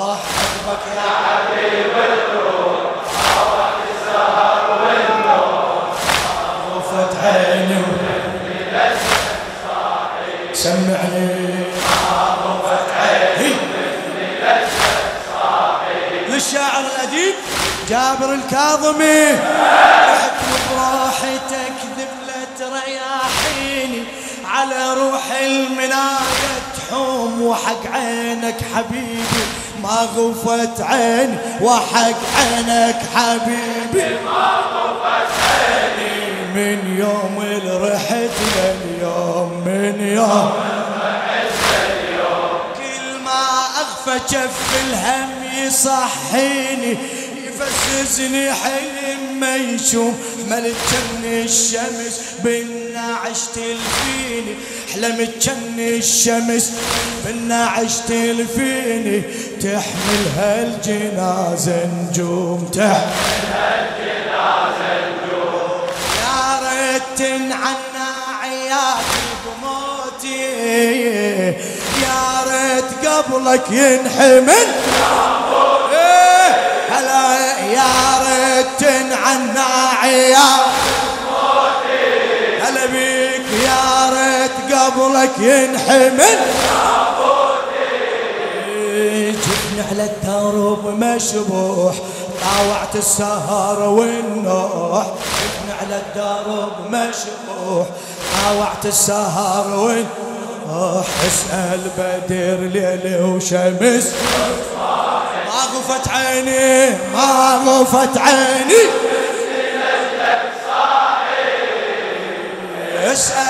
والنوح عقبك يا غفت عيني سمعني غفت عيني للشاعر الأديب جابر الكاظمي. احكم براحتك ذبلة ترياحيني على روح المناية تحوم وحق عينك حبيبي. ما غفت عيني وحق عينك حبيبي. من يوم رحت لليوم من يوم كل ما أغفى جف الهم يصحيني يفززني حلم ما يشوف. ملك الشمس بالنعش تلفيني حلمت جن الشمس بالنعش تلفيني تحمل هالجنازة نجوم تحمل يا ريت تنعنى عيالي بموتي يا ريت قبلك ينحمل. إيه، هلا يا ريت تنعنى عيالي. قبلك ينحمل. جبني على الدرب مشبوح طاوعت السهر والنوح. جبني على الدرب مشبوح طاوعت السهر والنوح. اسأل بدر ليل وشمس. ما غفت عيني ما غفت عيني. اسأل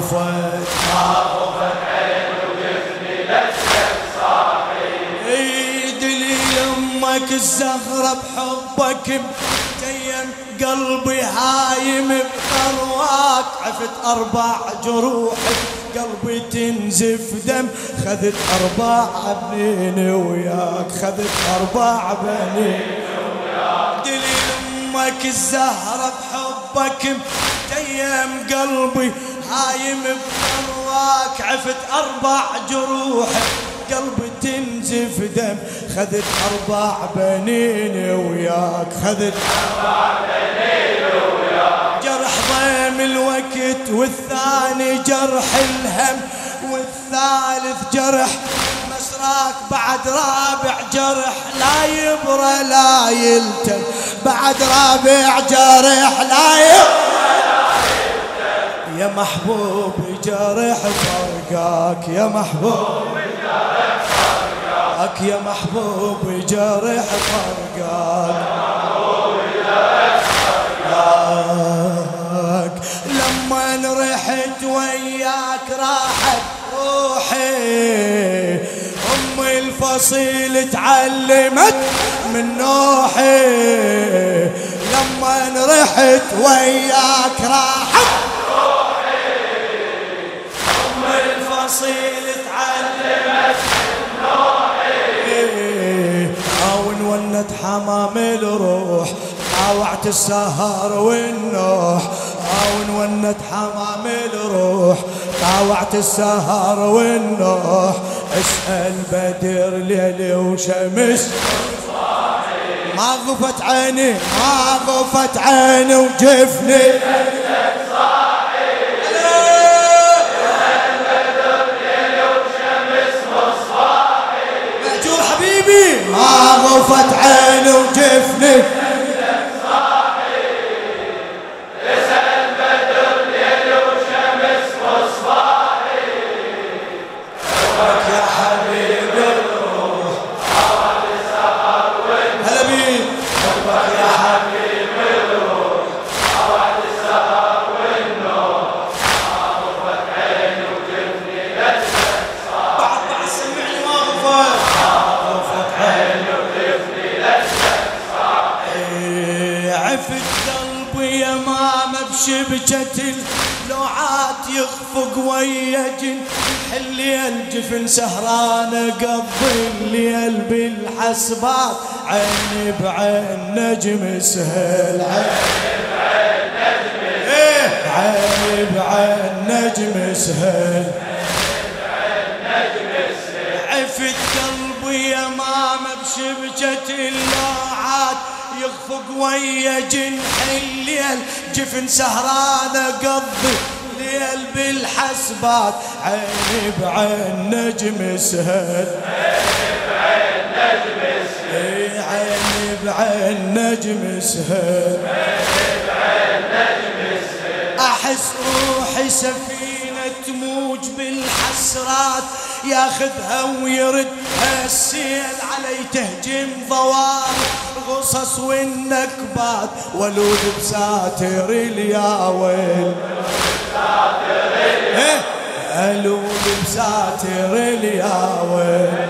طاوعت السهر وين وين إيه. ما غفت اي دليل أمك الزهرة بحبك متيم قلبي هايم بثرواك عفت أربع جروح قلبي تنزف دم خذت أربع بنين وياك خذت أربع بنين دليل أمك الزهرة بحبك متيم قلبي هايم بثرواك عفت أربع جروح. قلبي تنزف دم خذت أربع بنين وياك. خذت جرح ضيم الوقت والثاني جرح الهم والثالث جرح مسراك. بعد رابع جرح لا يبرى لا يلتم. بعد رابع جرح لا يبرى. يا محبوب جرح فرقاك يا محبوب جرحك يا محبوب جرح فرقاك لما رحت وياك راحت روحي أم الفصيل تعلمت من نوحي. لما رحت وياك الفصيل تعلمت أو ونت حمام الروح طاوعت السهر والنوح. أو ونت حمام الروح طاوعت السهر والنوح. اسأل بدر ليل وشمس. ما غفت عيني ما غفت عيني وجفني. ما غفت عيني وجفني إيه، قلبي يا ماما بشبكة اللوعات يخفق ويا جن الليل جفن سهران قضي الليل بالحسبات عيني بعين نجم سهل إيه، عيني بعين نجم سهل عفت قلبي يا ماما بشبكة اللوعات يخفق ويا جنح الليل جفن سهران قضي ليل بالحسبات. عيني بعين نجم سهل عيني بعين نجم سهل أحس روحي سفينة تموج بالحسرات. ياخذها ويرد السيل علي تهجم ضوار. الغصص والنكبات ولود بساتر الياويل. إيه، ألود بساتر الياويل.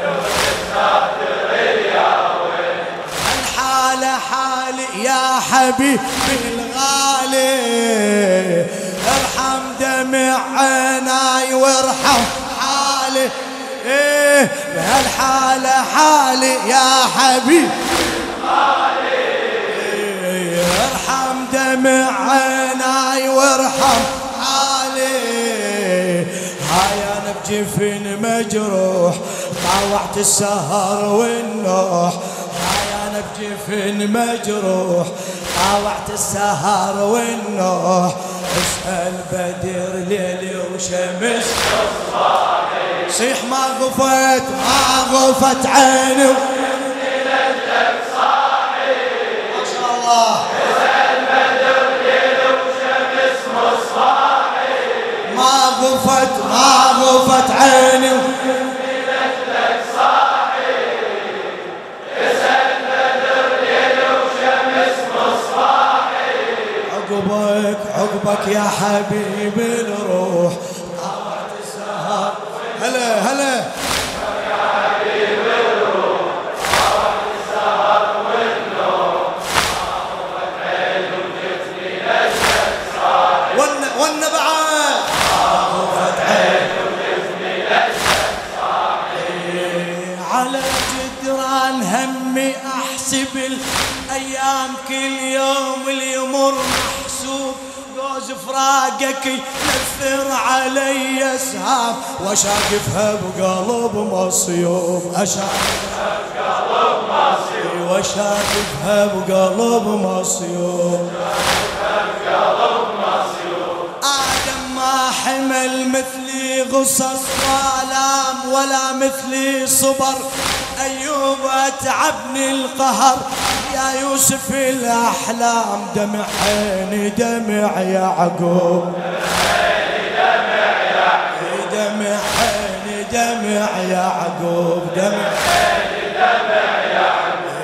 الحالة حالي يا حبيبي الغالي. ارحم دمع عيناي وارحم حالي. إيه؟ بهالحالة حالي يا حبيبي ارحم دمع عيناي وارحم حالي. هاي أنا بجفن مجروح طاوعت السهر والنوح. هاي أنا بجفن مجروح طاوعت السهر والنوح. اسأل بدر ليلي وشمس. صيح ما غفت ما غفت عيني. غفت عيني. عقبك عقبك يا حبيب الروح يمر محسوب جوز فراقك ينثر علي اسهام واشاقفها بقلب مصيوب اشاقفها بقلب مصيوب واشاقفها بقلب مصيوب آدم ما حمل مثلي غصص والام ولا مثلي صبر. أيوب أتعبني القهر. يا يوسف الأحلام دمع عيني دمع يعقوب دمع عيني دمع يعقوب. دمع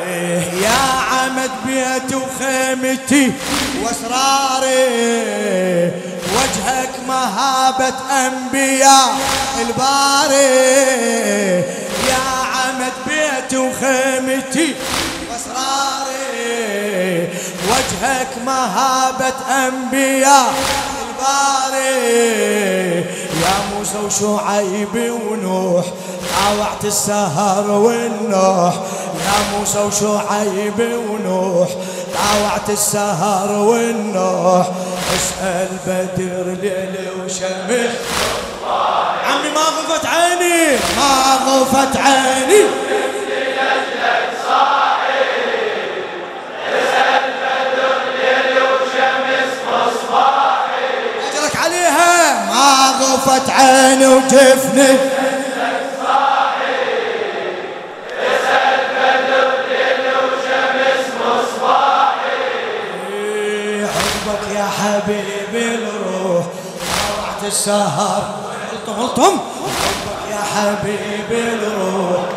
إيه يا عمد بيتي وخيمتي وأسراري وجهك مهابة أنبياء الباري. يا عمد بيتي وخيمتي وجهك مهابة أنبياء الباري. يا موسى وشعيب ونوح طاوعت السهر والنوح. يا موسى وشعيب ونوح طاوعت السهر والنوح. اسأل بدر ليل وشمس. عمي ما غفت عيني. ما غفت عيني. غفت عيني وجفني. إيه، يا حبيبي الروح. طلعت السهر. الطم الطم يا حبيبي الروح.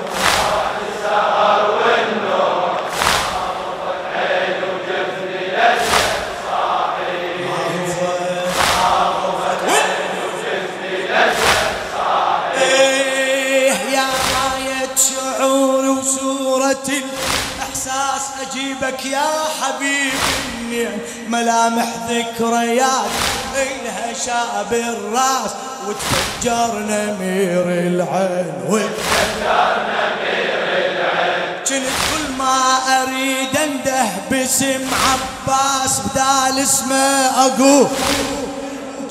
أجيبك يا حبيبي ملامح ذكريات إلها شاب الراس وتفجر نمير العين وتفجر نمير العين. كنت كل ما أريد أنده باسم عباس بدال اسمه أقول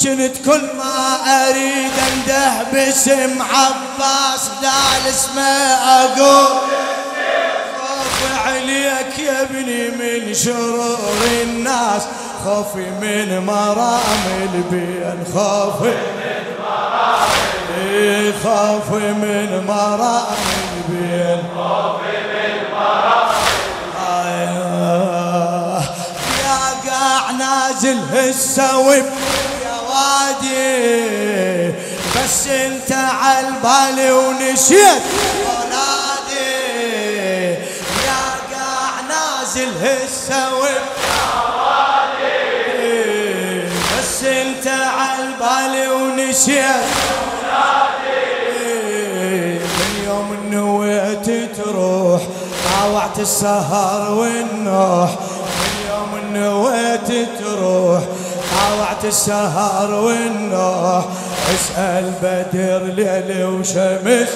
كنت كل ما أريد أنده باسم عباس بدال اسمه خوفي عليك يا ابني من شرور الناس خوفي من مرام البين خوفي من مرام خوفي من مرام البين خوفي من مرام يا قاع نازل هالسوب يا وادي بس انت عالبالي ونسيت ونسيت من يوم نويت تروح طاوعت السهر والنوح. من يوم نويت تروح طاوعت السهر والنوح. اسأل بدر ليل وشمس.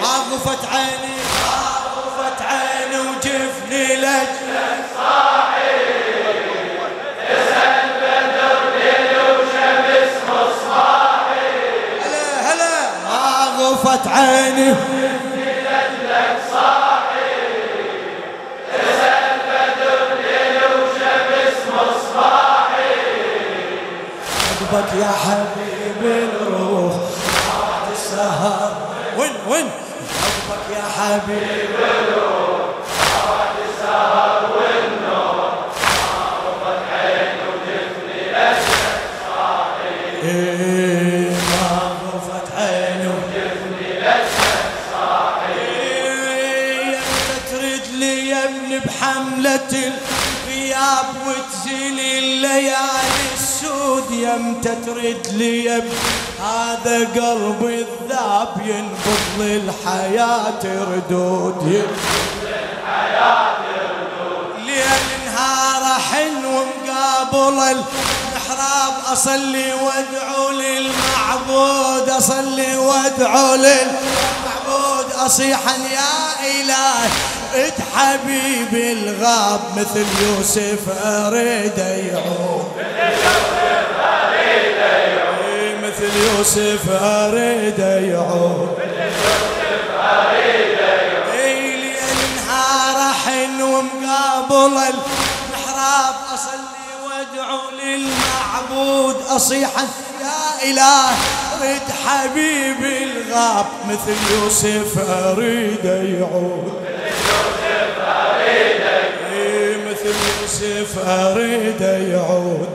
ما غفت ما غفت عيني. حبك يا حبيبي الروح بعد السهر وين وين؟ حبك يا حبيبي الليالي السود يا إمتى ترد لي هذا قلبي الذاب ينبض للحياة ردود ليل نهار احن ومقابل المحراب أصلي وادعو للمعبود أصلي وادعو للمعبود. اصيحا يا إلهي اد حبيبي الغاب مثل يوسف أريد يعود. إيه، مثل يوسف أريد يعود. ليلي نهار احن ومقابل المحراب أصلي وادعو للمعبود اصيحا يا إله رد حبيبي الغاب مثل يوسف أريد يعود. يوسف أريد يعود.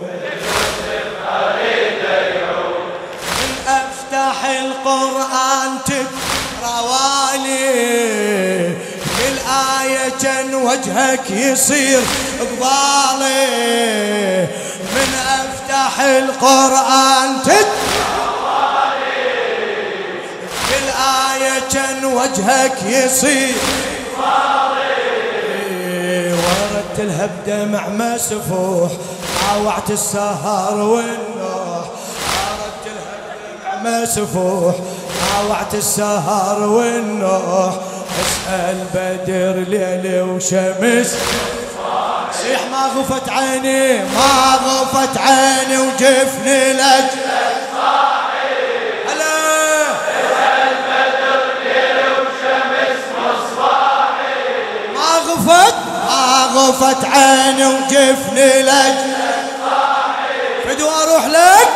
من أفتح القرآن تقرا والي. للآية كان وجهك يصير قبالي من أفتح القرآن للآية كان وجهك يصير وردتلها بدمع مسفوح طاوعت السهر والنوح. وردتلها بدمع مسفوح طاوعت السهر والنوح. اسأل بدر ليل وشمس. صيح ما غفت عيني ما غفت عيني وجفني لجلك هلا. ما غفت؟ ما غفت عيني وجفني لجلك فدوا أروح لك؟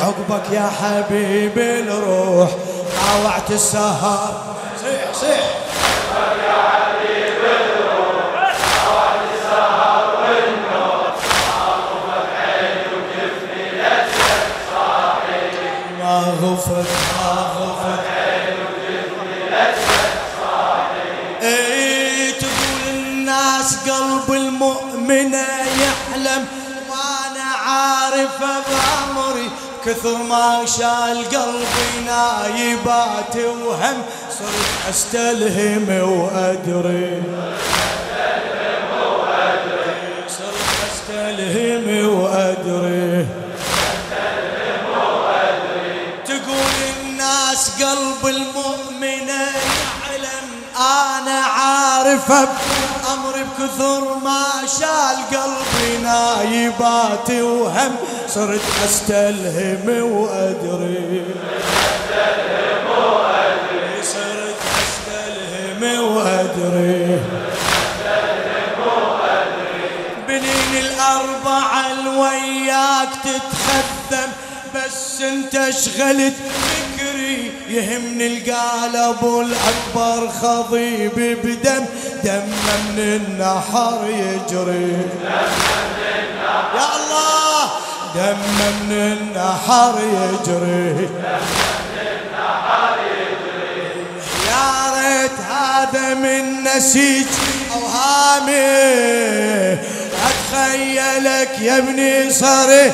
عقبك يا حبيبي الروح طاوعت السهر. كثر ما شال قلبي نايبات وهم صرت أستلهم وأدري. صرت أستلهم وأدري. تقول الناس قلب المؤمن يعلم أنا عارفه أمر بكثر ما شال قلبي نايبات وهم صرت أستلهم وأدري. صرت أستلهم وأدري. بنين الأربعة الوياك تتخدم بس انت شغلت فكري. يهمني القالب الأكبر خضيب بدم دم من النحر يجري. يا الله دم من النحر يجري. يا ريت هذا من نسيج اوهامي أتخيلك يا ابني صري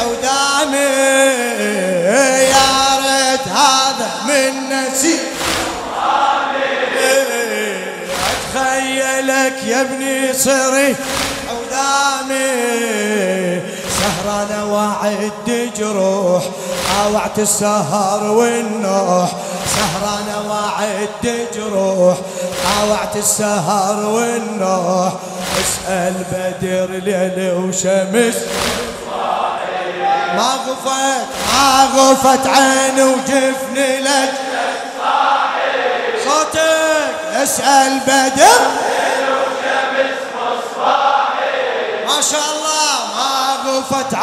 عودامي يا ريت هذا من نسيج أتخيلك يا ابني صري عودامي سهرانة وعد جروح طاوعت السهر والنوح. سهرانة وعد جروح طاوعت السهر والنوح. اسأل بدر ليل وشمس. ما غفت ما غفت عيني وجفني لك. صوتك اسأل بدر. ما شاء الله ما غفت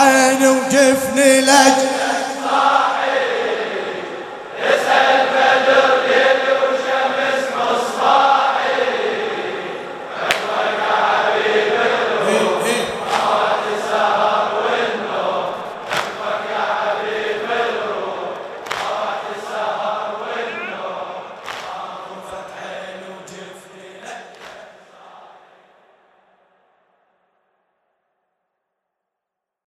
عيني وجفني لك.